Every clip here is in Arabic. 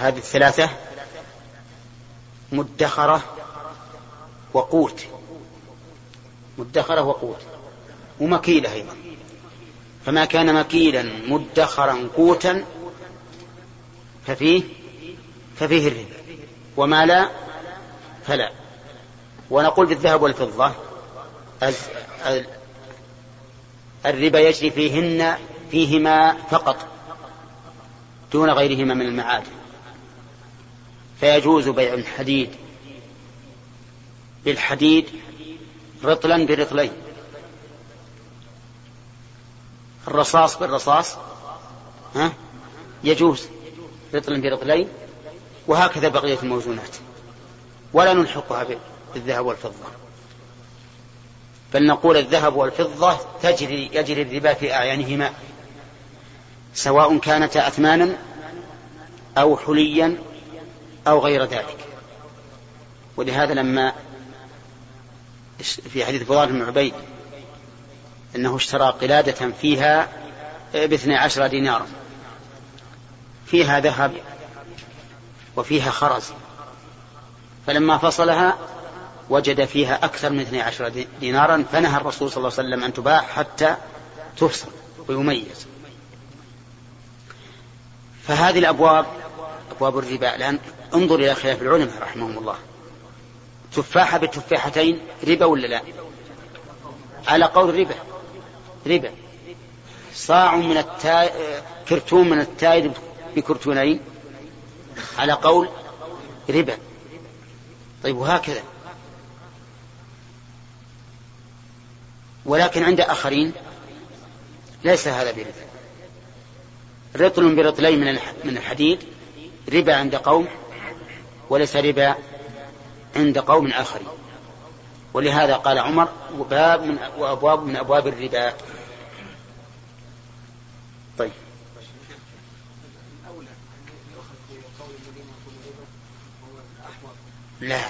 هذه الثلاثة مدخرة وقوت. مدخرة وقوت. ومكيلة أيضا. فما كان مكيلا مدخرا قوتا ففيه ففيه الربا. وما لا فلا. ونقول بالذهب والفضة الربا يجري فيهن فيهما فقط دون غيرهما من المعادن. فيجوز بيع الحديد. بالحديد رطلا برطلين. الرصاص بالرصاص ها؟ يجوز رطلا برطلين وهكذا بقية الموزونات. ولا نلحقها بالذهب والفضة. بل نقول الذهب والفضة تجري يجري الربا في أعيانهما سواء كانتا أثمانا أو حليا أو غير ذلك. ولهذا لما في حديث فضال بن عبيد أنه اشترى قلادة فيها باثني عشر دينارا فيها ذهب وفيها خرز فلما فصلها وجد فيها أكثر من اثني عشر دينارا فنهى الرسول صلى الله عليه وسلم أن تباع حتى تفصل ويميز. فهذه الأبواب أبواب الربا. الآن انظر إلى خلاف العلماء رحمهم الله. تفاحة بتفاحتين ربا ولا لا؟ على قول ربا ربا. صاع من التاي كرتون من التاي بكرتونين. على قول ربا. طيب وهكذا. ولكن عند آخرين ليس هذا بربا. رطل برطلين من الحديد. ربا عند قوم وليس ربا عند قوم آخرين. ولهذا قال عمر باب من وأبواب من أبواب الربا. طيب. لا.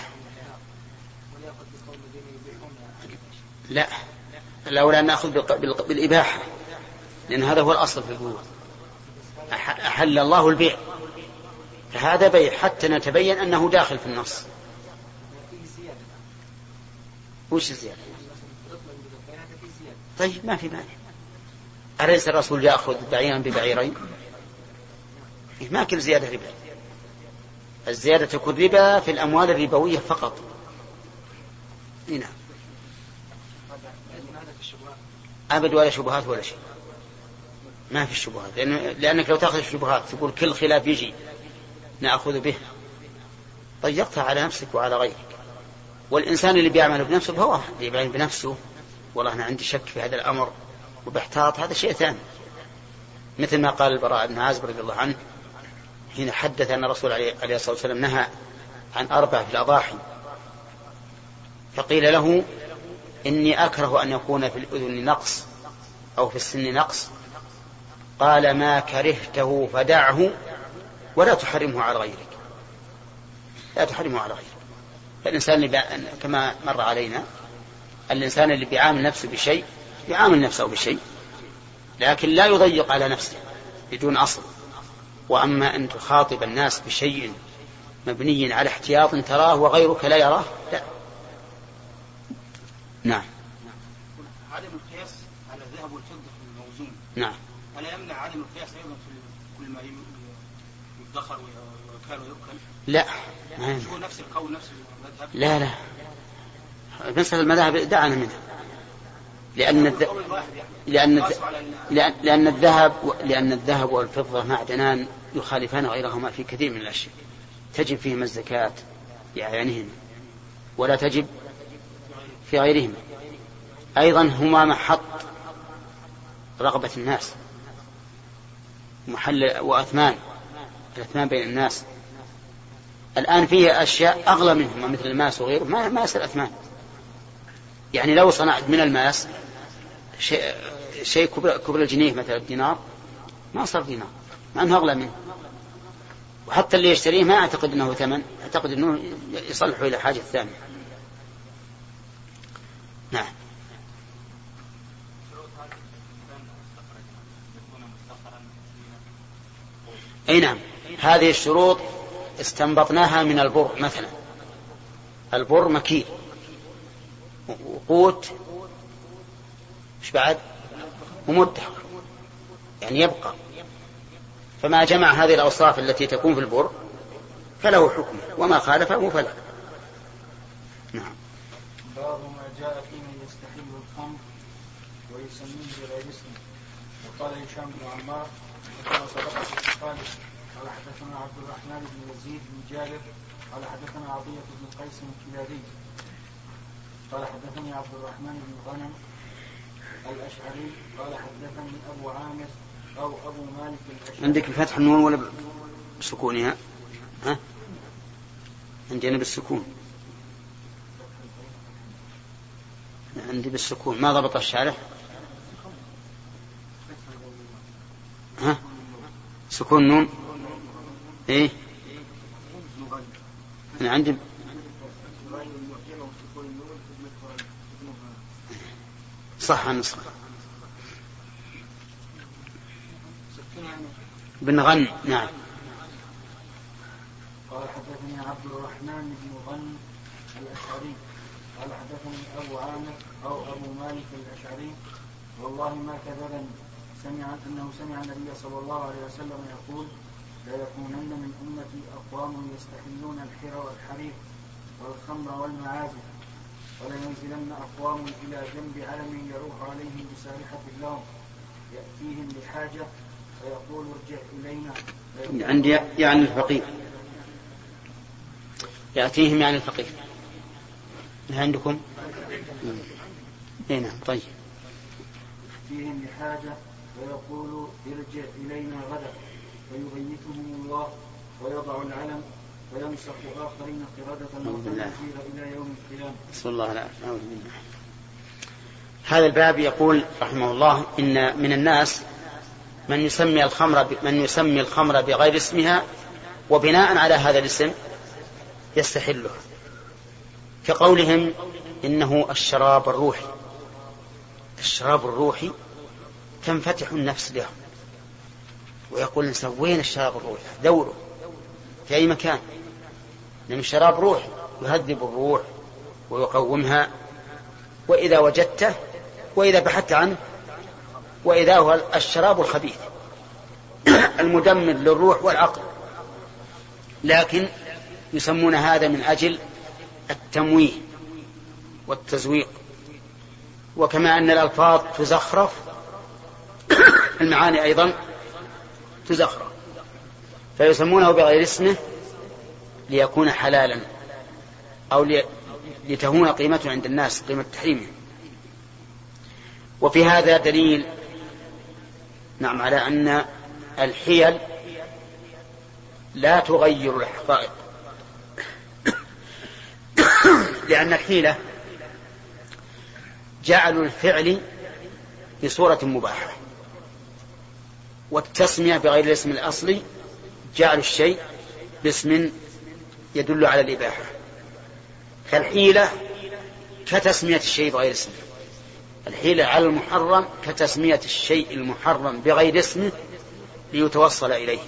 لا. الأولى أن نأخذ بالإباحة. لأن هذا هو الأصل في البيوع أحل الله البيع. فهذا بيع حتى نتبين أنه داخل في النص. وش الزيادة؟ طيب ما في مانع. أليس الرسول يأخذ بعيرا ببعيرين؟ ما كل زيادة ربا. الزيادة تكون ربا في الأموال الربوية فقط. نعم. أبد ولا شبهات ولا شيء. ما في الشبهات لأن لأنك لو تأخذ الشبهات تقول كل خلاف يجي. نأخذ به. ضيقتها على نفسك وعلى غيرك. والإنسان اللي بيعمل بنفسه فهو اللي بيعمل بنفسه. والله أنا عندي شك في هذا الأمر وباحتاط هذا شيء ثاني. مثل ما قال البراء بن عازب رضي الله عنه حين حدث أن الرسول عليه الصلاة والسلام نهى عن أربع في الأضاحي. فقيل له إني أكره أن يكون في الأذن نقص أو في السن نقص. قال ما كرهته فدعه ولا تحرمه على غيرك. لا تحرمه على غيرك. فالإنسان اللي كما مر علينا الإنسان اللي بيعامل نفسه بشيء يعامل نفسه بشيء لكن لا يضيق على نفسه بدون أصل. وأما أن تخاطب الناس بشيء مبني على احتياط تراه وغيرك لا يراه لا. نعم عدم القياس على الذهب والفضة في الموزون نعم ألا يمنع عدم القياس أيضا في كل ما لا. مش هو نفس القول نفس المذهب؟ لا لا. مسألة المذاهب دعنا منها لأن الذ... لأن الذ... لأن لأن الذهب لأن الذهب والفضة معدنان يخالفان غيرهما في كثير من الأشياء. تجب فيهما الزكاة بأعيانهما ولا تجب في غيرهما. أيضا هما محط رغبة الناس محل وأثمان. الأثمان بين الناس. الآن فيه أشياء أغلى منهما مثل الماس وغيره ما ما يصير أثمان يعني لو صنعت من الماس شيء شيء كبر, كبر الجنيه مثلا الدينار ما صار دينار مع أنه أغلى منه. وحتى اللي يشتريه ما أعتقد أنه ثمن أعتقد أنه يصلحه إلى حاجة ثانية. نعم. أي نعم. هذه الشروط استنبطناها من البر مثلا. البر مكيل. وقوت إيش بعد؟ ومدخر يعني يبقى. فما جمع هذه الأوصاف التي تكون في البر فله حكم. وما خالفه فلا نعم. باب ما جاء في من يستحل الخمر ويسميه بغير اسمه وقال هشام بن عمار وكما سبق في قال حدثنا عبد الرحمن بن يزيد بن جابر قال حدثنا عطية بن قيس الكلابي قال حدثني عبد الرحمن بن غنم الأشعري قال حدثني أبو عامر أو أبو مالك الأشعري. عندك بفتح النون ولا بسكونها؟ ها؟ عندي أنا بالسكون. عندي بالسكون. ما ضبط الشارح؟ ها؟ سكون نون؟ إيه؟ أنا عندي صح النسخة بن غن نعم. قال حدثني عبد الرحمن بن غن الأشعري. قال حدثني أبو عامر أو أبو مالك الأشعري. والله ما كذبني. سمع أنه سمع النبي صلى الله عليه وسلم يقول ليكونن من أمتي أقوام يستحلون الحر والحرير والخمر والمعازف ولينزلن أقوام إلى جنب علم يروح عليهم بسارحة اللوم. يأتيهم بحاجة فيقول ارجع إلينا. عندي يعني الفقير. يأتيهم يعني الفقير. عندكم؟ نعم طيب. فيهم بحاجة ويقول ارجع إلينا غدا. فيبيتهم الله ويضع العلم ويمسح آخرين قردة وخنازير إلى يوم القيامة. نسأل الله العافية نعوذ بالله. هذا الباب يقول رحمه الله إن من الناس من يسمي الخمر من يسمي الخمر بغير اسمها وبناء على هذا الاسم يستحله. كقولهم إنه الشراب الروحي. الشراب الروحي تنفتح النفس له ويقول الإنسان وين الشراب الروحي؟ دوره في أي مكان؟ لأن الشراب روح يهذب الروح ويقومها. وإذا وجدته وإذا بحثت عنه وإذا هو الشراب الخبيث المدمر للروح والعقل. لكن يسمون هذا من أجل التمويه والتزويق. وكما أن الألفاظ تزخرف المعاني أيضا تزخرف فيسمونه بغير اسمه ليكون حلالا أو لتهون قيمته عند الناس قيمة تحريمه. وفي هذا دليل نعم على أن الحيل لا تغير الحقائق. لأن الحيلة جعلوا الفعل بصورة مباحة. والتسمية بغير الاسم الأصلي جعلوا الشيء باسم يدل على الإباحة. فالحيلة كتسمية الشيء بغير اسمه الحيلة على المحرم كتسمية الشيء المحرم بغير اسمه ليتوصل إليه.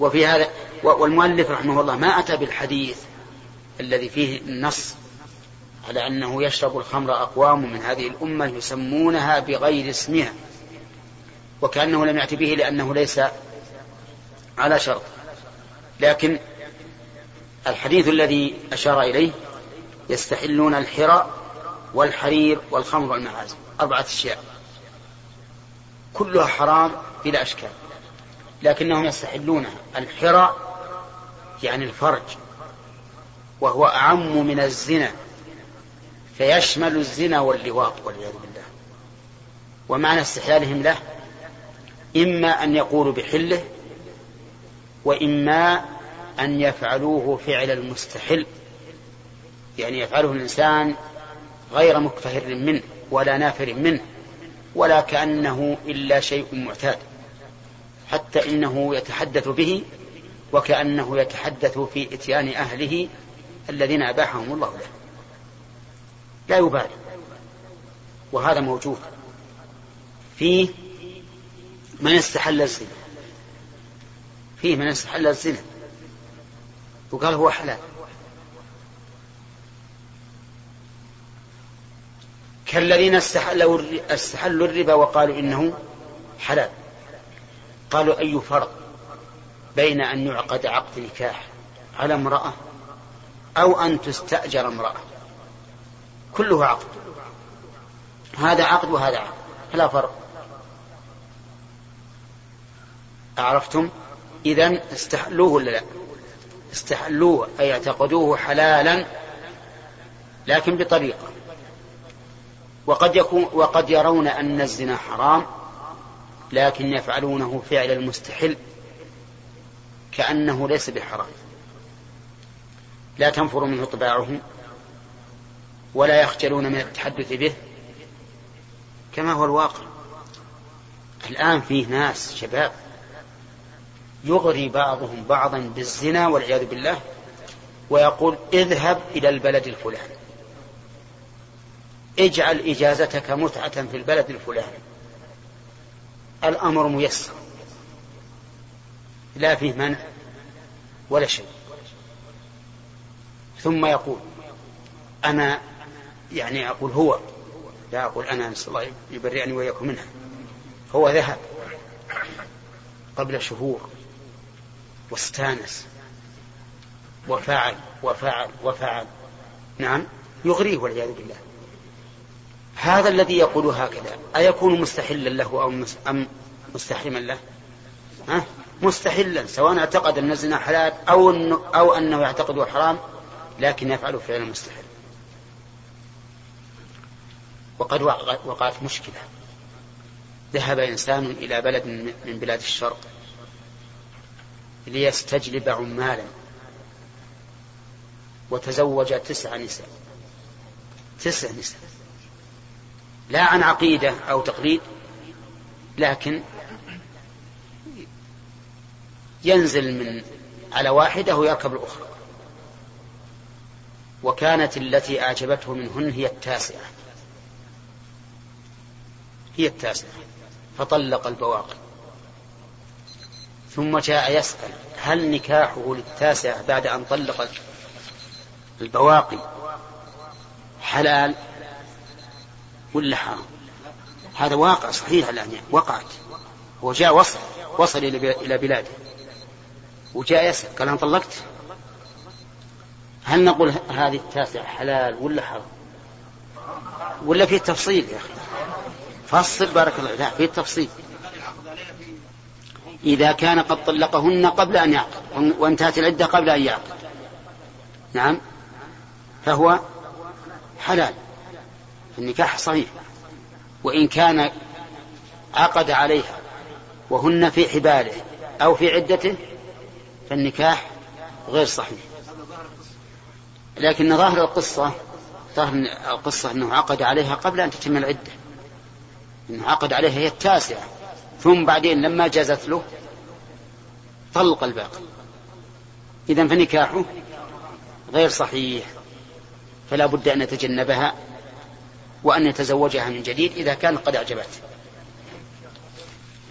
وفي هذا والمؤلف رحمه الله ما أتى بالحديث الذي فيه النص على أنه يشرب الخمر أقوام من هذه الأمة يسمونها بغير اسمها. وكأنه لم يأتي به لأنه ليس على شرط. لكن الحديث الذي أشار إليه يستحلون الحرى والحرير والخمر والمعازف أربعة أشياء. كلها حرام بلا أشكال. لكنهم يستحلونها الحرى يعني الفرج وهو أعم من الزنا فيشمل الزنا واللواط والعياذ بالله. ومعنى استحلالهم له إما أن يقولوا بحله وإما أن يفعلوه فعل المستحل. يعني يفعله الإنسان غير مكتهر منه ولا نافر منه ولا كأنه إلا شيء معتاد حتى إنه يتحدث به وكأنه يتحدث في إتيان أهله الذين أباحهم الله له. لا يبالي. وهذا موجود. فيه من استحل الزنا. فيه من استحل الزنا. وقال هو حلال. كالذين استحلوا استحلوا الربا وقالوا إنه حلال. قالوا أي فرق بين أن يعقد عقد نكاح على امرأة أو أن تستأجر امرأة؟ كله عقد. هذا عقد وهذا عقد. فلا فرق. أعرفتم إذا استحلوه ولا لا؟ استحلوه أي اعتقدوه حلالا لكن بطريقة. وقد يكون وقد يرون أن الزنا حرام لكن يفعلونه فعل المستحل كأنه ليس بحرام. لا تنفر منه طباعهم ولا يخجلون من التحدث به كما هو الواقع. الآن فيه ناس شباب يغري بعضهم بعضا بالزنا والعياذ بالله ويقول اذهب إلى البلد الفلاني. اجعل إجازتك متعة في البلد الفلاني. الأمر ميسر. لا فيه منع ولا شيء. ثم يقول أنا يعني أقول هو لا أقول أنا نسأل الله يبرئني وإياكم منها. هو ذهب قبل شهور. واستانس. وفعل وفعل وفعل. نعم. يغريه والعياذ بالله. هذا الذي يقول هكذا. أيكون مستحلا له أو أم مستحرما له؟ ها؟ مستحلا. سواء اعتقد أن الزنا حلال أو أنه, أو أنه يعتقده حرام لكن يفعل فعلا مستحيل وقد وقعت مشكلة. ذهب إنسان إلى بلد من بلاد الشرق. ليستجلب عمالا. وتزوج تسع نساء. تسع نساء. لا عن عقيدة أو تقليد لكن ينزل من على واحدة ويركب الأخرى. وكانت التي أعجبته منهن هي التاسعة. هي التاسعة. فطلق البواقي. ثم جاء يسأل هل نكاحه للتاسعة بعد أن طلق البواقي حلال ولا حرام؟ هذا واقع صحيح الآن يعني وقعت. هو جاء وصل وصل إلى بلاده. وجاء يسأل قال أنا طلقت؟ هل نقول هذه التاسعة حلال ولا حرام؟ ولا في تفصيل يا أخي؟ فصل بارك الله لا في تفصيل إذا كان قد طلقهن قبل أن يعقد وانتهت العدة قبل أن يعقد نعم. فهو حلال. النكاح صحيح. وإن كان عقد عليها وهن في حباله أو في عدته فالنكاح غير صحيح. لكن ظاهر القصة ظاهر القصة أنه عقد عليها قبل أن تتم العدة. أنه عقد عليها هي التاسعة. ثم بعدين لما جازت له طلق الباقي. إذا فنكاحه غير صحيح. فلا بد أن يتجنبها وأن يتزوجها من جديد إذا كان قد أعجبته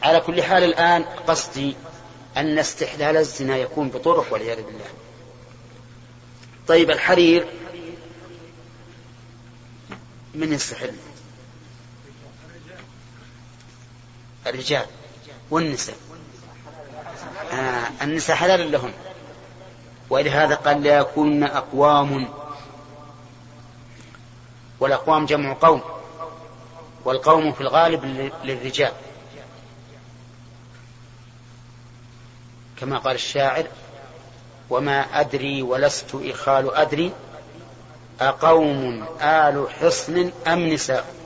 على كل حال الآن قصدي أن استحلال الزنا يكون بطرق والعياذ بالله. طيب الحرير من يستحل؟ الرجال والنساء. آه النساء حلال لهم. ولهذا قال ليكون أقوام. والأقوام جمع قوم. والقوم في الغالب للرجال. كما قال الشاعر وما أدري ولست إخال أدري أقوم آل حصن أم نساء.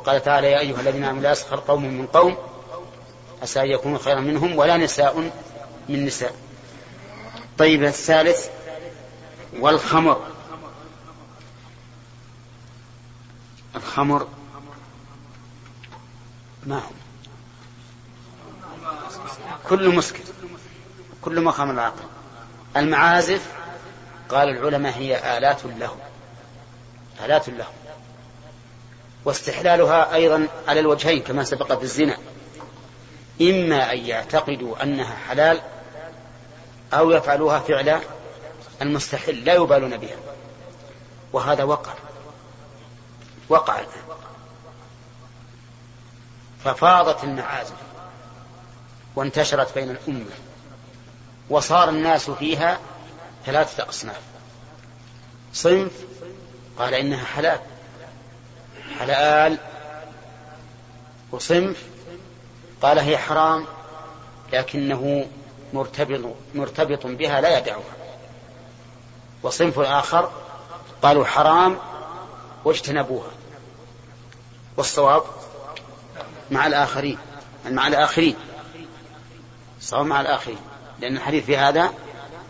وقال تعالى يا أيها الذين آمنوا لا يسخر قوم من قوم عسى أن يكونوا خيرا منهم ولا نساء من نساء. طيب الثالث والخمر. الخمر ما هو؟ كل مسكر كل ما خمر العقل. المعازف قال العلماء هي آلات له آلات له. واستحلالها أيضا على الوجهين كما سبق في الزنا. إما أن يعتقدوا أنها حلال أو يفعلوها فعل المستحل لا يبالون بها. وهذا وقع. وقع الآن. ففاضت المعازف وانتشرت بين الأمة. وصار الناس فيها ثلاثة أصناف. صنف قال إنها حلال. حلال وصنف قال هي حرام لكنه مرتبط مرتبط بها لا يدعها وصنف آخر قالوا حرام واجتنبوها. والصواب مع الآخرين مع الآخرين. الصواب مع الآخرين لأن الحديث في هذا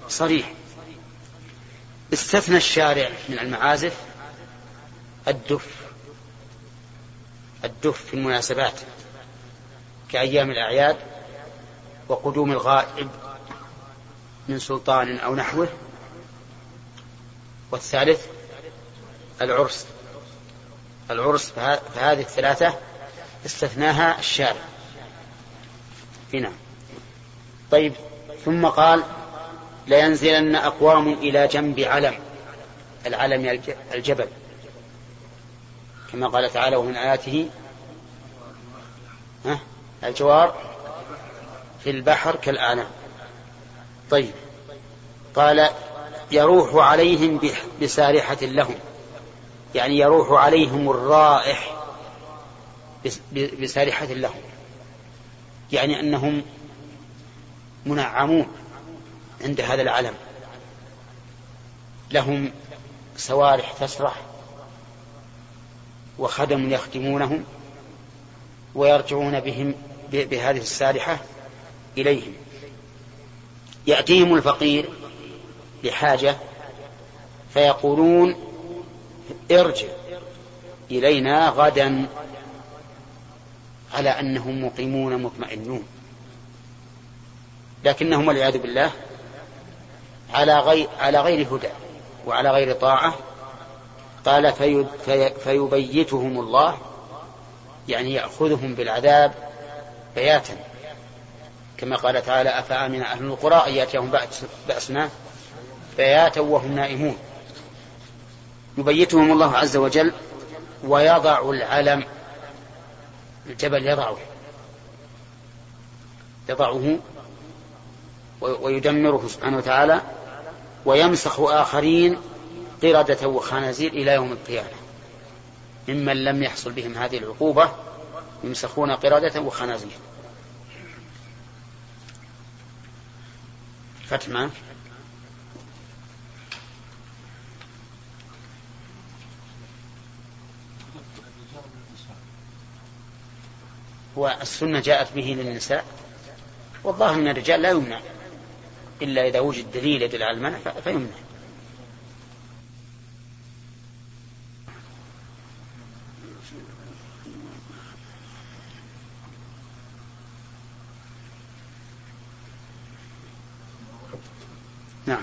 صريح. استثنى الشارع من المعازف الدف الدف في المناسبات كأيام الأعياد وقدوم الغائب من سلطان أو نحوه والثالث العرس. العرس فهذه الثلاثة استثناها الشارع. هنا. طيب ثم قال لينزلن أقوام إلى جنب علم. العلم الجبل. كما قال تعالى ومن آياته الجوار في البحر كالأعناق طيب. قال يروح عليهم بسارحة لهم. يعني يروح عليهم الرائح بسارحة لهم. يعني أنهم منعمون عند هذا العلم لهم سوارح تسرح. وخدم يخدمونهم ويرجعون بهم بهذه السارحة إليهم. يأتيهم الفقير لحاجة فيقولون ارجع إلينا غدا على أنهم مقيمون مطمئنون. لكنهم والعياذ بالله على غير على غير هدى وعلى غير طاعة قال في في فيبيتهم الله يعني يأخذهم بالعذاب بياتا. كما قال تعالى أفأمن أهل القرى أن يأتيهم بأسنا؟ بياتا وهم نائمون. يبيتهم الله عز وجل ويضع العلم الجبل يضعه. يضعه ويدمره سبحانه وتعالى ويمسخ آخرين قردة وخنازير إلى يوم القيامة. ممن لم يحصل بهم هذه العقوبة يمسخون قردة وخنازير. فتح والسنة جاءت به للنساء. والظاهر أن الرجال لا يمنع. إلا إذا وجد دليل يدل على المنع فيمنع نعم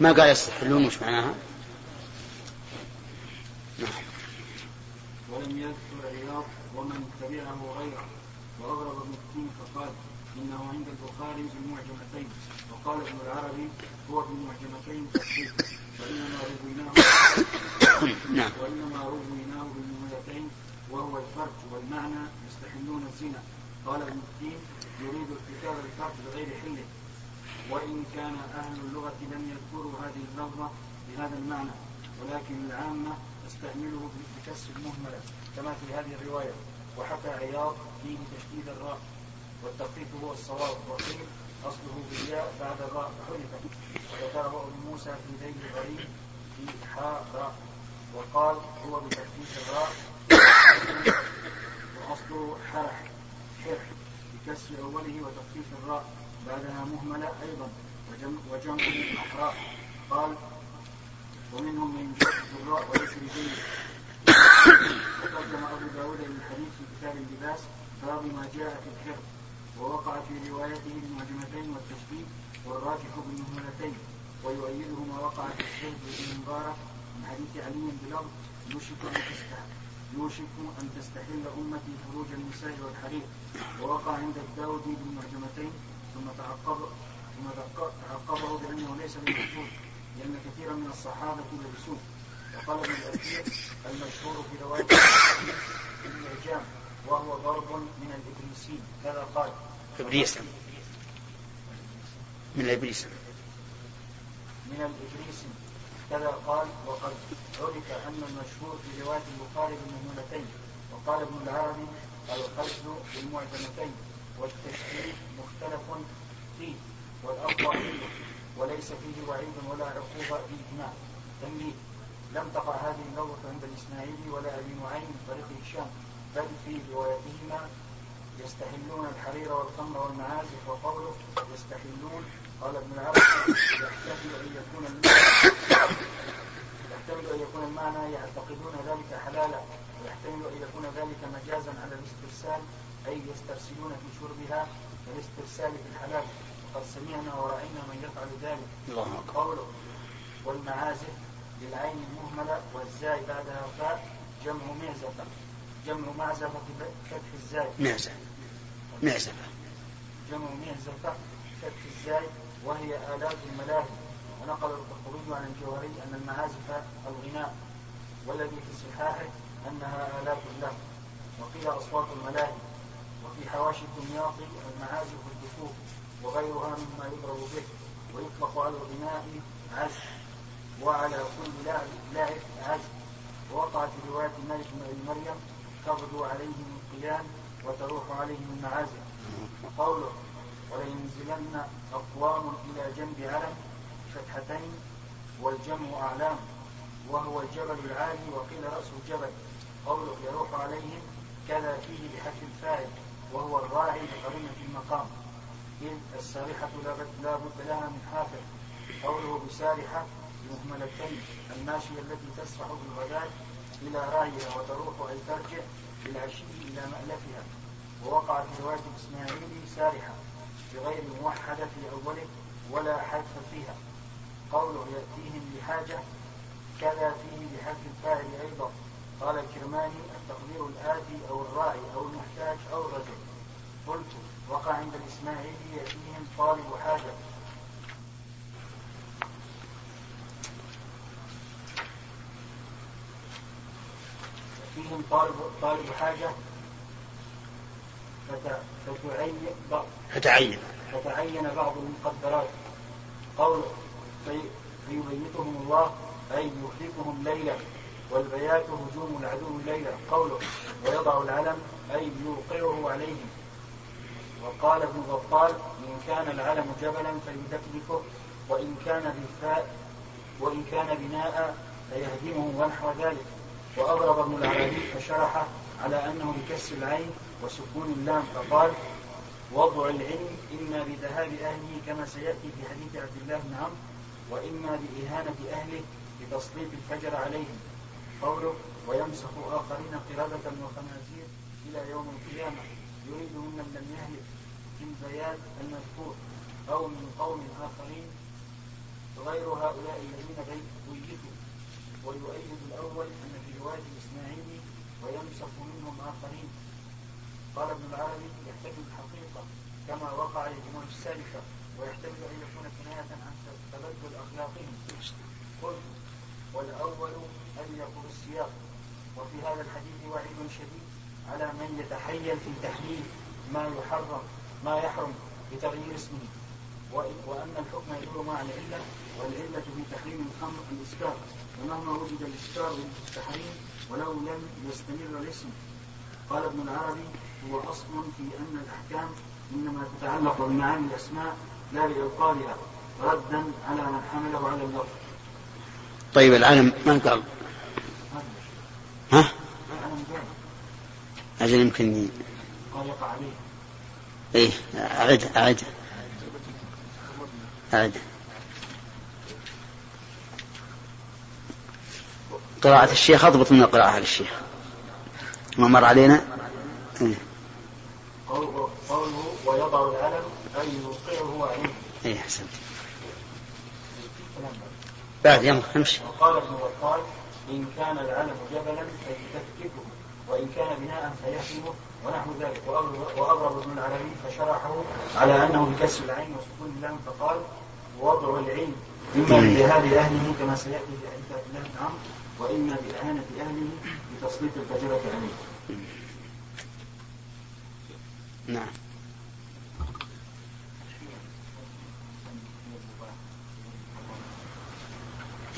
ما قال يستحلون وش معناها؟ نعم. ولم يذكر عياض ومن تبعه غيره. وأغرب ابن كثير فقال إنه عند البخاري في المعجمتين. وقال ابن العربي هو في المعجمتين تصحيح وإنما رويناه نعم. وإنما رويناه بالمهمتين وهو الفرج والمعنى يستحلون الزنا. قال ابن كثير يريد ارتكاب الفرج بغير حله. وإن كان أهل اللغة لم يذكروا هذه اللفظة بهذا المعنى ولكن العامة تستعمله بكسر المهملة كما في هذه الرواية. وحكى عياض فيه تشديد الراء والتخفيف هو الصواب. وقيل أصله بالياء بعد الراء حرفت وذكره ابن موسى في ذيل الغريب في حاء راء. وقال هو بتخفيف الراء وأصله حرح حرح بكسر أوله وتخفيف الراء بعدها مهملة أيضا وجمعه أحراء قال ومنهم من يشدد الراء ويسر جيد وترجم أبو داود للحديث في كتاب اللباس باب ما جاء في الحر ووقع في روايته المهجمتين والتشديد والراجح بالمهملتين. ويؤيده ما وقع في الشرب بن مبارك من حديث علي بالأرض مشرك وتستحق يوشك أن تستحل أمتي فروج النساء والحرير. ووقع عند الداودي بالمعجمتين ثم تعقب ثم تعقبه بأنه ليس بمحفوظ لأن كثيرا من الصحابة لبسوه وقال ابن الأثير المشهور في رواية الإعجام وهو ضرب من الإبريسين كذا قال إبريس من الإبريس من الإبريس كذا قال وقد عرف أن المشهور في رواية البخاري بالمهملتين وقال ابن العربي القصد بالمعجمتين والتشكيل مختلف فيه والأفضل فيه وليس فيه وعيد ولا عقوبة فيهما تنبيه لم تقع هذه اللغة عند الإسماعيلي ولا أبي نعيم من طريق هشام بل في روايتهما يستحلون الحرير والخمر والمعازف وقوله يستحلون قال ابن العربي يحتمل أن يكون المعنى يحتمل أن يكون المعنى يعتقدون ذلك حلالا ويحتمل أن يكون ذلك مجازا على الاسترسال أي يسترسلون في شربها كالاسترسال في الحلال. وقد سمعنا ورأينا من يفعل ذلك. الله قوله والمعازف للعين المهملة والزاي بعدها فاء جمع معزفة. جمع معزفة بفتح الزاي. معزفة. معزفة. جمع معزفة فتح الزاي. وهي آلات الملاهي. ونقل القرطبي عن الجوهري أن المعازف الغناء والذي في صحاحه أنها آلات له. وقيل أصوات الملاهي. وفي حواشي الدمياطي المعازف الدفوف وغيرها مما يضرب به. ويطلق على الغناء عزف. وعلى كل لاعب عزف. ووقع في رواية مالك بن أبي مريم تغدو عليهم القيام وتروح عليهم المعازف قوله ولينزلن أقوام إلى جنب علم فتحتين والجمع أعلام وهو الجبل العالي وقيل رأس الجبل. قوله يروح عليهم كذا فيه بحذف الفاعل وهو الراعي لقرينة المقام. إذ السارحة لا بد لها من حافظ قوله بسارحة بمهملتين الماشية التي تسرح بالغداة إلى راعيها وتروح أي ترجع بالعشي إلى مألفها. ووقع في رواية الإسماعيلي سارحة. بغير موحدة في أوله ولا حذف فيها. قوله يأتيهم بحاجة كذا فيه بحذف الفاعل أيضا. قال الكرماني التقدير الآتي أو الراعي أو المحتاج أو الرجل. قلت وقع عند الإسماعيلي يأتيهم طالب حاجة. يأتيهم طالب طالب حاجة. فتعين. فتعين بعض المقدرات قوله في فيبيتهم الله أي يهلكهم ليلا والبيات هجوم العدو ليلا قوله ويضع العلم أي يوقعه عليهم. وقال ابن بطال إن كان العلم جبلا فيدكدكه وإن كان بالفاء وإن كان بناء فيهدمه ونحو ذلك. وأضرب ابن العربي فشرح على أنه بكسر العين وسكون اللام فقال وضع العلم إما بذهاب أهله كما سيأتي في حديث عبد الله بن عمرو وإما بإهانة أهله بتسليط الفجر عليهم. قوله ويمسخ آخرين قردة وخنازير إلى يوم القيامة يريد ممن لم يهلك في البيان المذكور أو من قوم آخرين غير هؤلاء الذين بيتوا ويؤيد الأول أن في رواية الإسماعيلي ويمسخ منهم آخرين قال ابن العربي يحتمل الحقيقة كما وقع لجموع السالفة ويحتمل أن يكون كناية عن تبدل أخلاقهم. قلت والأول أليق بالسياق وفي هذا الحديث وعيد شديد على من يتحيل في تحليل ما يحرم ما يحرم بتغيير اسمه. وأن الحكم يدور مع العلة والعلة في تحريم الخمر الإسكار. ومهما وجد الإسكار بالتحريم ولو لم يستمر الاسم. قال ابن العربي هو أصل في أن الأحكام إنما تتعلق بمعاني الأسماء لا بإبطالها ردا على من حمله على اللفظ طيب العلم من قال؟ ها؟ العلم أجل يمكن قال يقع عليه إيه أعد أعد أعد قراءة الشيخ أضبط من القراءة للشيخ ما مر علينا إيه. قوله ويضع العلم أي يوقعه عليه إيه أحسنت. بعد يلا امشي. وقال ابن وقال إن كان العلم جبلا فيكتفكه وإن كان بناء فيهدمه ونحو ذلك. وأغرب ابن العربي فشرحه على أنه بكسر العين وسكون اللام فقال وضع العلم إما بجهاد أهله كما سيأتي في حديث الله بن عمرو وإما بإهانة أهله بتسليط الفجرة عليه. نعم.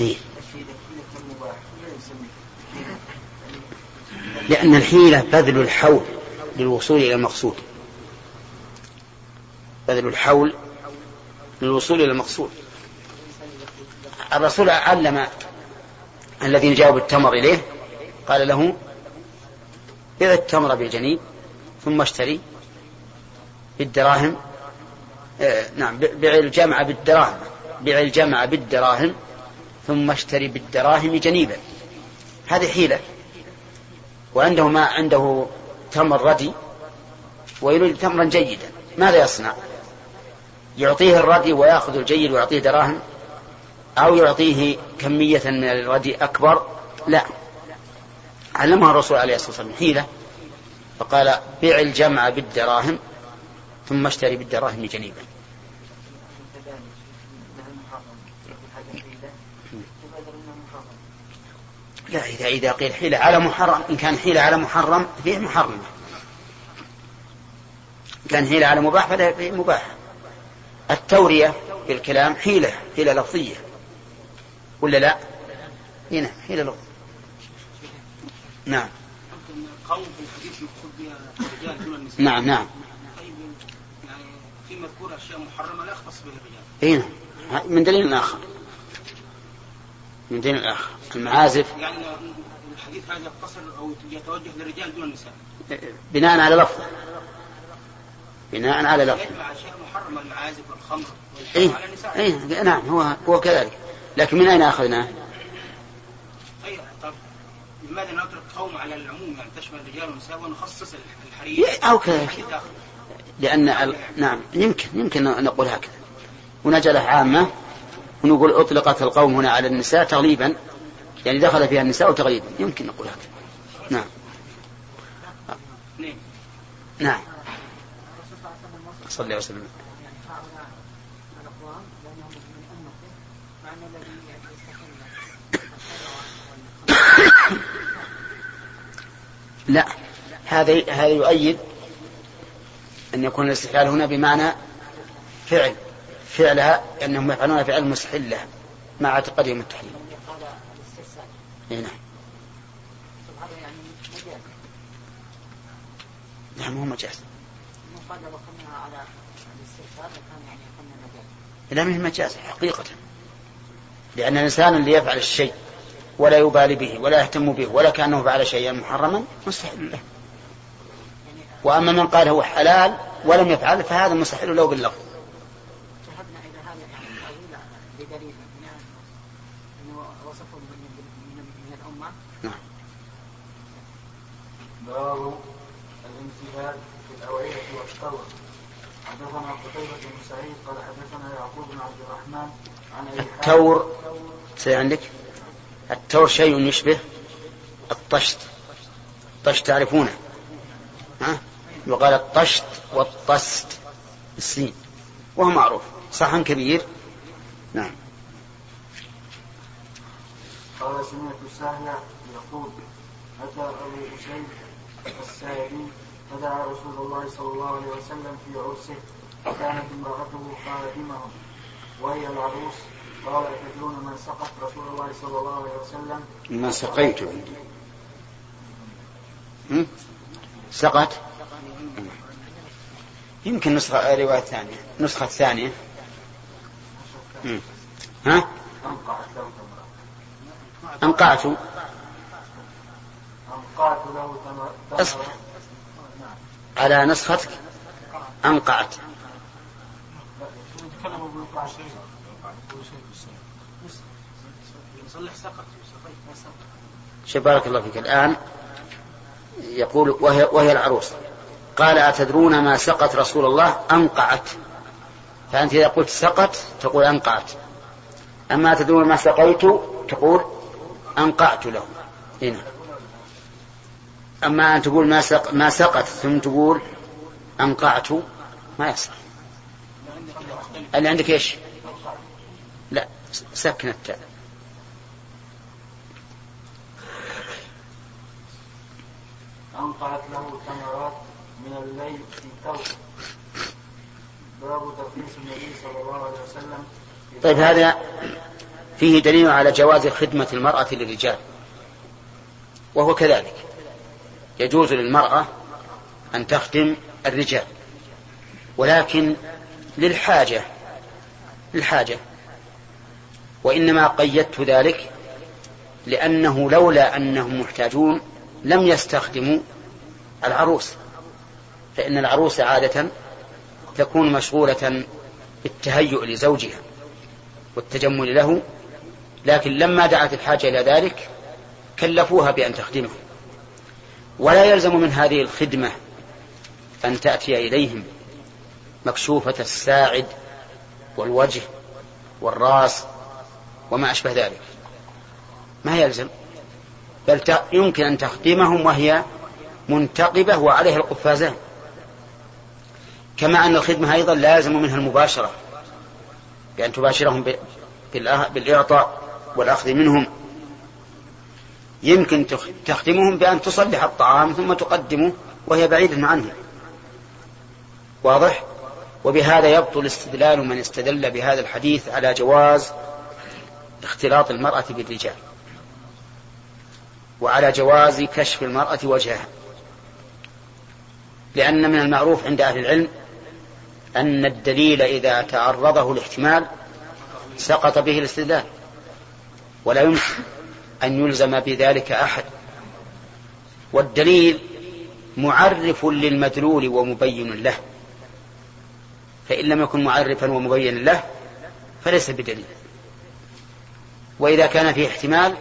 إيه؟ لأن الحيلة بذل الحول للوصول إلى المقصود بذل الحول للوصول إلى المقصود الرسول علم الذين جاءوا بالتمر إليه قال له بذ التمر بالجنين ثم اشتري بالدراهم آه نعم بيع الجمع بالدراهم بيع الجمع بالدراهم ثم اشتري بالدراهم جنيبا. هذه حيلة. وعنده ما عنده تمر ردي ويريد تمرا جيدا. ماذا يصنع؟ يعطيه الردي ويأخذ الجيد ويعطيه دراهم أو يعطيه كمية من الردي أكبر؟ لا. علمها الرسول عليه الصلاة والسلام حيلة. فقال بيع الجمع بالدراهم ثم اشتري بالدراهم جنيبا. لا إذا إذا قيل حيلة على محرم إن كان حيلة على محرم فيه محرمة إن كان حيلة على مباح فلا فيه مباح. التورية بالكلام حيلة حيلة لفظية. ولا لا؟ هنا حيلة لفظية. نعم. قول في الحديث مقصود بها الرجال دون النساء نعم نعم طيب يعني في مذكور أشياء محرمة لا يختص بها الرجال. إي نعم. من دليل آخر. من دليل آخر. المعازف. يعني الحديث هذا يقتصر أو يتوجه للرجال دون النساء. بناء على لفظه بناء على لفظه يجمع أشياء محرمة المعازف والخمر إي. إي. نعم هو هو كذلك. لكن من أين أخذناه؟ اي طب لماذا نترك قوم على العموم يعني تشمل الرجال والنساء ونخصص الحرير؟ أو كذلك. ال... نعم يمكن يمكن نقول هكذا. ونجعله عامة ونقول أطلقت القوم هنا على النساء تغليبا يعني دخل فيها النساء تغليبا. يمكن نقول هكذا. نعم. نعم. صلى وسلم. لا هذا هذا يؤيد أن يكون الاستحلال هنا بمعنى فعل فعلها أنهم يفعلون فعل مستحل لها مع اعتقادهم التحليل. اي نعم. نعم هو مجاز. لا من مجاز حقيقة. لأن الإنسان اللي يفعل الشيء ولا يبالي به ولا يهتم به ولا كأنه فعل شيئا محرما مستحيل له. وأما من قال هو حلال ولم يفعل فهذا مستحيل له باللفظ. نعم. باب الانتهاء في الأوعية والثور حدثنا قتيبة بن سعيد قال حدثنا يعقوب بن عبد الرحمن عن التور سي عندك. التور شيء يشبه الطشت. الطشت تعرفونه. ها؟ وقال الطشت والطست بالسين وهو معروف صحن كبير. نعم. قال سمعت سهل يقول أتى أبو أسيد الساعدي فدعا رسول الله صلى الله عليه وسلم في عرسه وكانت امرأته خادمه وهي العروس. قال أتدرون من سقط رسول الله صلى الله عليه وسلم؟ ما سقيت. عندي سقط؟ يمكن نسخة رواية ثانية نسخة ثانية. ها؟ أنقعت. أنقعت له اصبر على نسختك؟ أنقعت. شوف بارك الله فيك. الآن يقول وهي, وهي العروس. قال أتدرون ما سقت رسول الله؟ أنقعت. فأنت إذا قلت سقت تقول أنقعت. أما تدرون ما سقيت تقول أنقعت له. هنا. أما أن تقول ما, سق ما سقت ثم تقول أنقعت ما يصح. اللي عندك إيش؟ لا سكن التاء أنقعت له ثمرات. الليل في ثوب باب ترخيص النبي صلى الله عليه وسلم. طيب هذا فيه دليل على جواز خدمة المرأة للرجال. وهو كذلك. يجوز للمرأة أن تخدم الرجال. ولكن للحاجة للحاجة. وإنما قيدت ذلك لأنه لولا أنهم محتاجون لم يستخدموا العروس. فإن العروس عادة تكون مشغولة بالتهيؤ لزوجها والتجمل له لكن لما دعت الحاجة إلى ذلك كلفوها بأن تخدمه. ولا يلزم من هذه الخدمة أن تأتي إليهم مكشوفة الساعد والوجه والراس وما أشبه ذلك. ما يلزم بل يمكن أن تخدمهم وهي منتقبة وعليها القفازان. كما أن الخدمة أيضا لازم منها المباشرة بأن تباشرهم بالإعطاء والأخذ منهم. يمكن تخدمهم بأن تصلح الطعام ثم تقدمه وهي بعيدة عنه. واضح؟ وبهذا يبطل استدلال من استدل بهذا الحديث على جواز اختلاط المرأة بالرجال وعلى جواز كشف المرأة وجهها لأن من المعروف عند أهل العلم أن الدليل إذا تعرضه الاحتمال سقط به الاستدلال. ولا يمكن أن يلزم بذلك أحد. والدليل معرف للمدلول ومبين له. فإن لم يكن معرفا ومبينا له فليس بدليل. وإذا كان فيه احتمال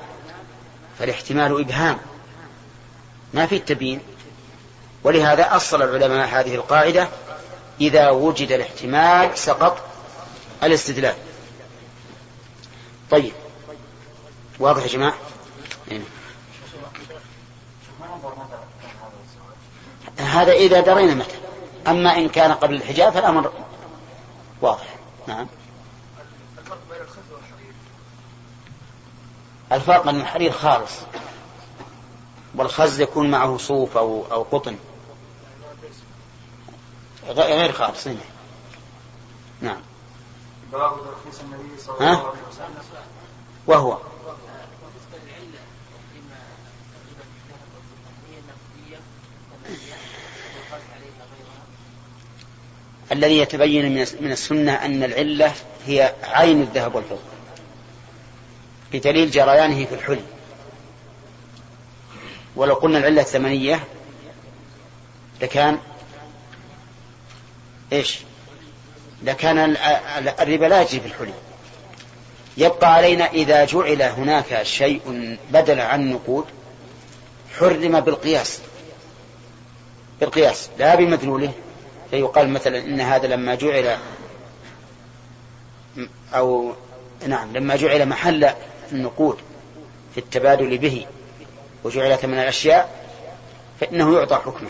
فالاحتمال إبهام. ما في التبيين. ولهذا أصل العلماء هذه القاعدة إذا وجد الاحتمال سقط الاستدلال. طيب. واضح يا جماعة؟ هنا. هذا إذا درينا متى؟ أما إن كان قبل الحجاب فالأمر واضح. نعم. الفرق بين الحرير خالص والخز يكون معه صوف أو أو قطن. غير خالص. نعم. باب ترخيص النبي صلى الله عليه وسلم. وهو. الذي يتبين من السنة أن العلة هي عين الذهب والفضة. بدليل جريانه في الحلي ولو قلنا العلة الثمنية لكان إيش؟ لكان الربا لا يجري في الحلي يبقى علينا إذا جعل هناك شيء بدل عن نقود حرم بالقياس. بالقياس. لا بمدلوله. فيقال مثلا إن هذا لما جعل أو نعم لما جعل محل النقود في التبادل به وجعل ثمن الأشياء فإنه يعطى حكمه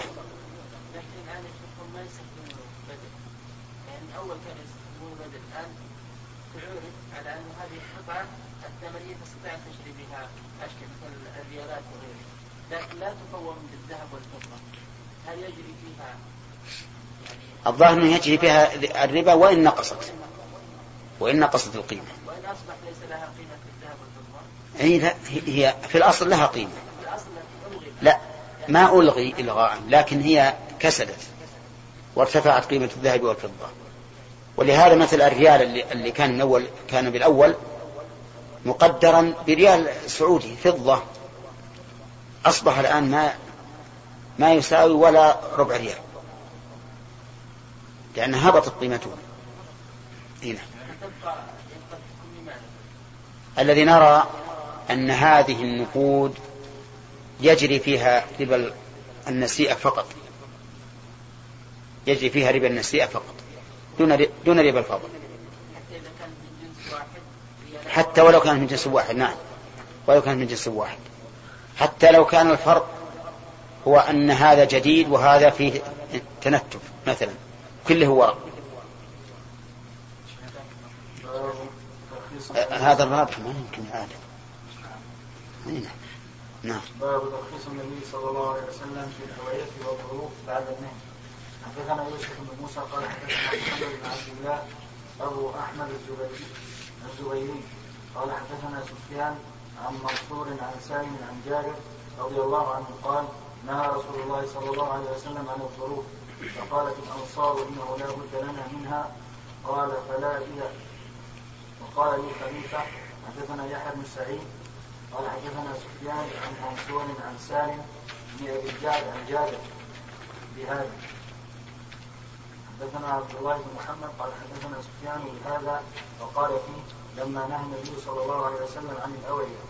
لكن لا تقوم بالذهب والفضة هل يجري فيها الظاهر انه يجري فيها الربا وإن نقصت. وإن نقصت القيمة. وان اصبح ليس لها قيمه في الذهب هي في الأصل لها قيمة. لا ما ألغي إلغاء لكن هي كسدت وارتفعت قيمة الذهب والفضة. ولهذا مثل الريال اللي, اللي كان من أول كان بالأول مقدرا بريال سعودي فضة. أصبح الآن ما ما يساوي ولا ربع ريال. لأن هبطت قيمته هنا الذي نرى أن هذه النقود يجري فيها ربا النسيئة فقط. يجري فيها ربا النسيئة فقط. دون دون ربا الفضل. حتى ولو كانت من جنس واحد نعم. ولو كانت من جنس واحد. حتى لو كان الفرق هو أن هذا جديد وهذا فيه تنتف مثلا. كله ورق هذا الرابح ما يمكن يعاد نعم. باب ترخيص النبي صلى الله عليه وسلم في الهوية والظروف بعد النهي. حدثنا يوسف بن موسى قال حدثنا محمد بن عبد الله أبو أحمد الزبيري الزبيري. قال حدثنا سفيان عن منصور عن سالم عن جابر رضي الله عنه قال نهى رسول الله صلى الله عليه وسلم عن الظروف. فقالت الأنصار إنه لا بد لنا منها. قال فلا اذا وقال لي خليفة حدثنا يحيى بن سعيد. قال حدثنا سفيان عن منصور عن سالم بن أبي الجعد عن جابر بهذا. حدثنا عبد الله بن محمد. قال حدثنا سفيان بهذا. وقال فيه لما نهى النبي صلى الله عليه وسلم عن الاوعيه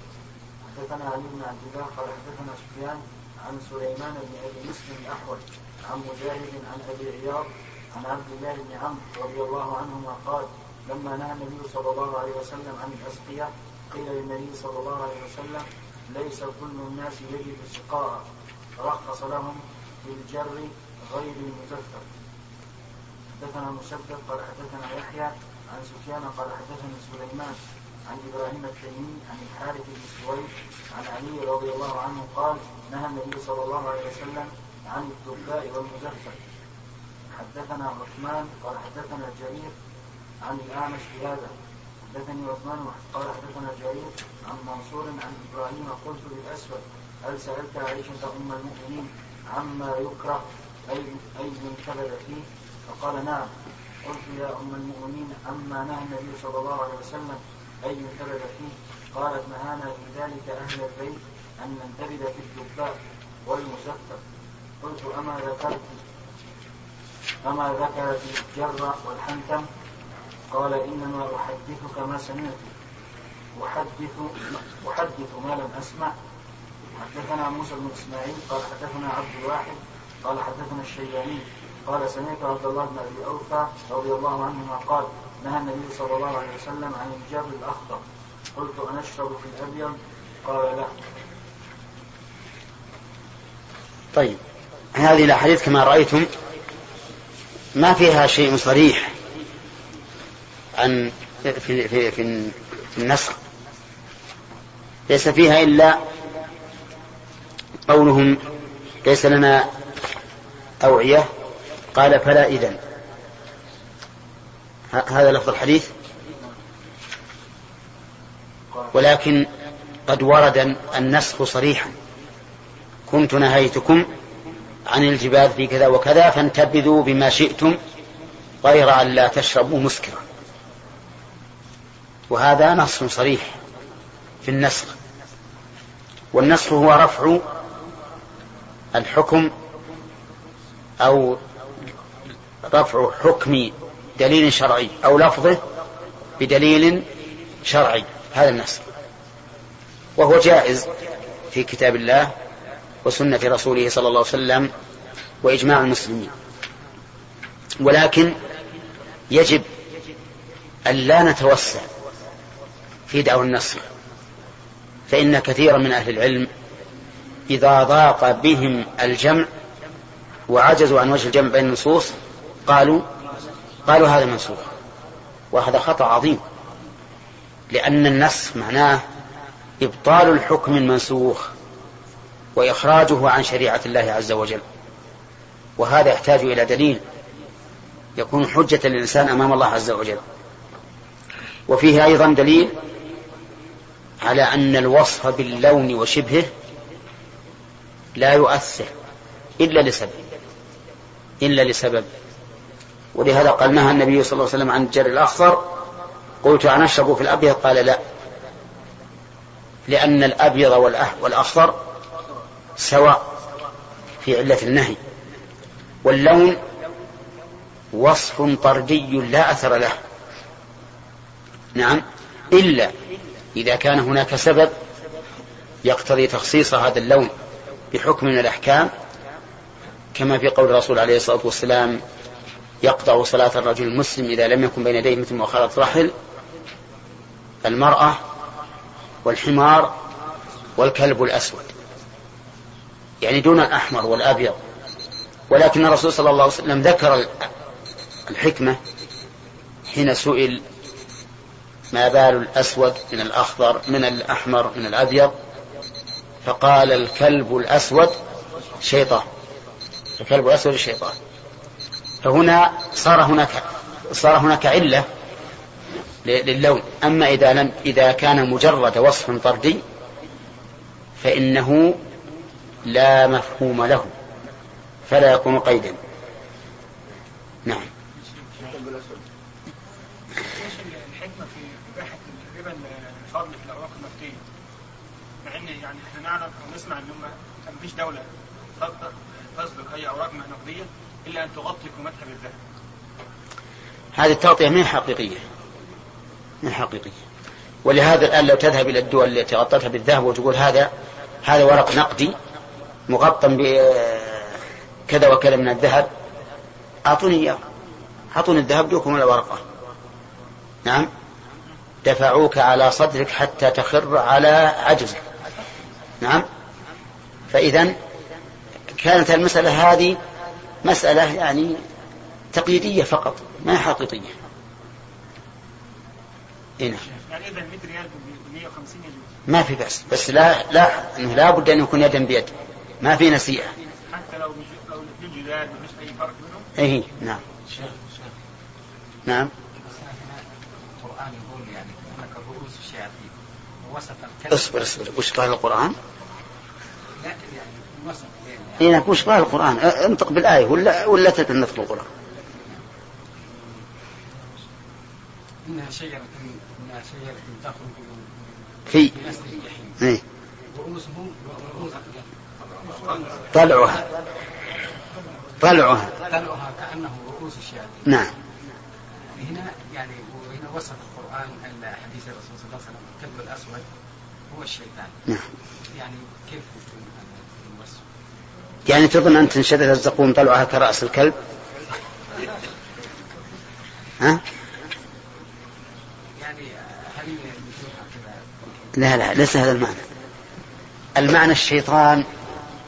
حدثنا علي بن عبد الله. قال حدثنا سفيان عن سليمان بن أبي مسلم الأحول. عن مجاهد عن أبي عياض عن عبد الله بن عمرو رضي الله عنهما قال لما نهى النبي صلى الله عليه وسلم عن الاسقيه قيل للنبي صلى الله عليه وسلم ليس كل الناس يجد السقاء رخص لهم في الجر غير المزفر. حدثنا مسدد قال حدثنا يحيى عن سفيان قال حدثنا سليمان عن إبراهيم التيمي عن الحارث بن سويد عن علي رضي الله عنه قال نهى النبي صلى الله عليه وسلم عن الدباء والمزفر حدثنا عثمان قال حدثنا جرير عن الأعمش بهذا حدثني عثمان قال حدثنا جرير عن منصور عن إبراهيم قلت للأسود هل سألت عائشة أم المؤمنين عما يكره أي أي من كبد فيه؟ فقال نعم. قلت يا أم المؤمنين عما نهى النبي صلى الله عليه وسلم أي من كبد فيه؟ قالت نهانا في ذلك أهل البيت أن ننتبذ في الدباء والمسفر قلت أما ذكرت أما ذكرت الجر والحنتم قال إنما أحدثك ما سمعت. أحدث أحدث ما لم أسمع. حدثنا موسى بن إسماعيل قال حدثنا عبد الواحد قال حدثنا الشيباني قال سمعت عبد الله بن أبي أوفى رضي الله عنهما قال نهى النبي صلى الله عليه وسلم عن الجر الأخضر قلت أنشرب في الأبيض؟ قال لا. طيب. هذه الأحاديث كما رأيتم ما فيها شيء صريح عن في في في, النسخ. ليس فيها إلا قولهم ليس لنا أوعية قال فلا إذن. هذا لفظ الحديث. ولكن قد ورد النسخ صريحا. كنت نهيتكم عن الجبال في كذا وكذا فانتبذوا بما شئتم غير أن لا تشربوا مسكرا. وهذا نص صريح في النسخ. والنسخ هو رفع الحكم أو رفع حكم دليل شرعي أو لفظه بدليل شرعي. هذا النسخ وهو جائز في كتاب الله. وسنة رسوله صلى الله عليه وسلم وإجماع المسلمين. ولكن يجب أن لا نتوسع في دعوى النسخ فإن كثيرا من أهل العلم إذا ضاق بهم الجمع وعجزوا عن وجه الجمع بين النصوص قالوا قالوا هذا منسوخ وهذا خطأ عظيم لأن النسخ معناه إبطال الحكم المنسوخ. وإخراجه عن شريعة الله عز وجل. وهذا يحتاج إلى دليل يكون حجة للإنسان أمام الله عز وجل. وفيه أيضا دليل على أن الوصف باللون وشبهه لا يؤثر إلا لسبب إلا لسبب. ولهذا قال نهى النبي صلى الله عليه وسلم عن الجر الأخضر. قلت أنشرب في الأبيض؟ قال لا. لأن الأبيض والأخضر سواء في علة النهي واللون وصف طردي لا أثر له. نعم. إلا إذا كان هناك سبب يقتضي تخصيص هذا اللون بحكم من الأحكام كما في قول الرسول عليه الصلاة والسلام يقطع صلاة الرجل المسلم إذا لم يكن بين يديه مثل مؤخرة رحل المرأة والحمار والكلب الأسود. يعني دون الأحمر والأبيض. ولكن الرسول صلى الله عليه وسلم ذكر الحكمة حين سئل ما بال الأسود من الأخضر من الأحمر من الأبيض؟ فقال الكلب الأسود شيطان. الكلب الأسود الشيطان فهنا صار هناك صار هناك علة للون. أما إذا لم إذا كان مجرد وصف طردي فإنه لا مفهوم له فلا يكون قيدا. نعم. الحكمة في إباحة الربا الفضل في الأوراق النقدية مع إن يعني إحنا نعرف أو نسمع هم ما فيش دولة تصدر أي أوراق نقدية إلا أن تغطي قيمتها بالذهب هذه التغطية من حقيقية من حقيقية. ولهذا الآن لو تذهب إلى الدول التي غطتها بالذهب وتقول هذا هذا ورق نقدي مغطى بكذا وكذا من الذهب. أعطوني إياه. أعطوني الذهب دوكم ولا ورقة؟ نعم. دفعوك على صدرك حتى تخر على عجزك. نعم. فإذا كانت المسألة هذه مسألة يعني تقييدية فقط ما هي حقيقية. هنا يعني إذا 100 ريال ب 150 يجوز. ما في بأس بس لا لا إنه لا بد أن يكون يدا بيد. ما في نسيئة. حتى لو مش- لو الاثنين جداد ما فيش أي فرق بينهم اي نعم. شيخ شيخ. نعم. القرآن يقول يعني هناك رؤوس الشياطين. ووصف الكلب اصبر اصبر. وش قال القرآن؟ لكن يعني وصف يعني اي نعم. وش قال القرآن؟ انطق بالآية ولا ولا تتنف القرآن؟ إنها شجرة إنها شجرة تخرج من في. أصل الجحيم. اي رؤوسهم رؤوس طلعها. طلعها. طلعها كأنه رؤوس الشياطين. نعم. هنا يعني وهنا وصف القرآن حديث الرسول صلى الله عليه وسلم الكلب الأسود هو الشيطان. نعم. يعني كيف الوصف؟ يعني تظن أن تنشدد الزقوم طلعها كرأس الكلب؟ ها؟ يعني هل لا لا ليس هذا المعنى. المعنى الشيطان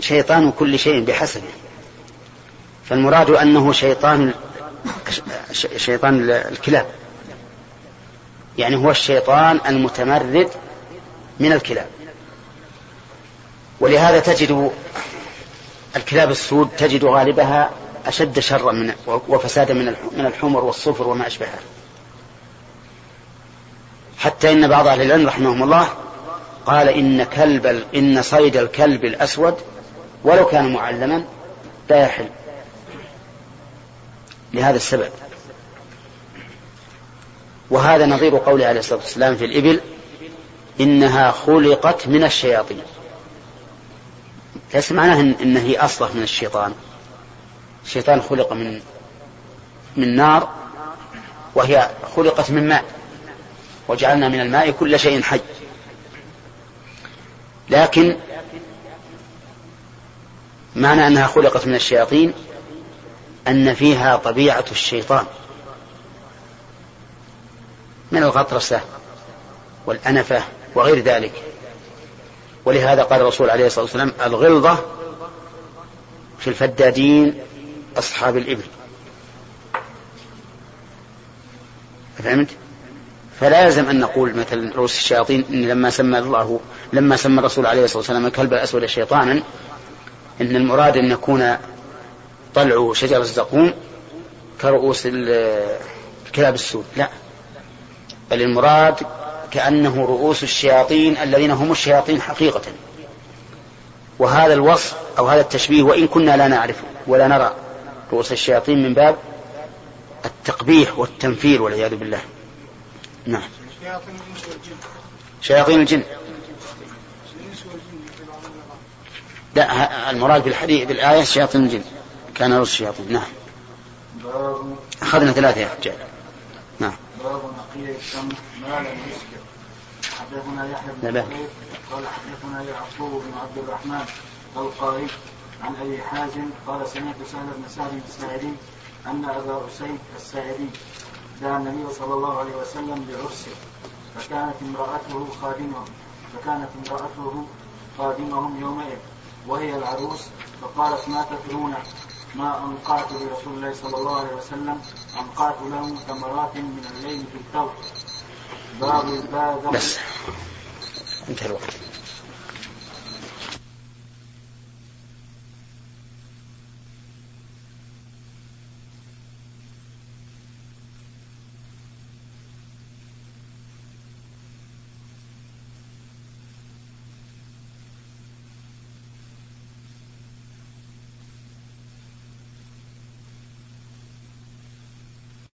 شيطان كل شيء بحسبه. فالمراد أنه شيطان شيطان الكلاب. يعني هو الشيطان المتمرد من الكلاب. ولهذا تجد الكلاب السود تجد غالبها أشد شرا من وفسادا من من الحمر والصفر وما أشبهها. حتى إن بعض أهل العلم رحمهم الله قال إن كلب إن صيد الكلب الأسود ولو كان معلما لا يحل لهذا السبب. وهذا نظير قوله عليه الصلاة والسلام في الإبل إنها خلقت من الشياطين. ليس معناه إن هي أصلح من الشيطان. الشيطان خلق من من نار وهي خلقت من ماء وجعلنا من الماء كل شيء حي. لكن معنى أنها خلقت من الشياطين أن فيها طبيعة الشيطان. من الغطرسة والأنفة وغير ذلك. ولهذا قال الرسول عليه الصلاة والسلام الغلظة في الفدادين أصحاب الإبل. فهمت؟ فلا يلزم أن نقول مثلا رؤوس الشياطين إن لما سمى الله لما سمى الرسول عليه الصلاة والسلام الكلب الأسود شيطانا إن المراد أن يكون طلع شجر الزقوم كرؤوس ال- الكلاب السود. لا. بل المراد كأنه رؤوس الشياطين الذين هم الشياطين حقيقة. وهذا الوصف أو هذا التشبيه وإن كنا لا نعرف ولا نرى رؤوس الشياطين من باب التقبيح والتنفير والعياذ بالله. نعم. شياطين الجن الإنس والجن في بعض النظام لا المراد بالحديث بالآية شياطين الجن. كان رؤوس الشياطين نعم. أخذنا ثلاثة يا رجال. نعم. باب نقي الشمس ما لم يسكر حدثنا يحيى بن قال حدثنا يعقوب بن عبد الرحمن القاري عن أبي حازم قال سمعت سهل بن سعد الساعدي أن أبا أسيد الساعدي دعا النبي صلى الله عليه وسلم بعرسه فكانت امرأته خادمه فكانت امرأته خادمهم يومئذ. وهي العروس فقالت ما تدرون ما أنقعت لرسول الله صلى الله عليه وسلم؟ أنقعت له ثمرات من الليل في الثوب باب الباب بس. انتهى الوقت.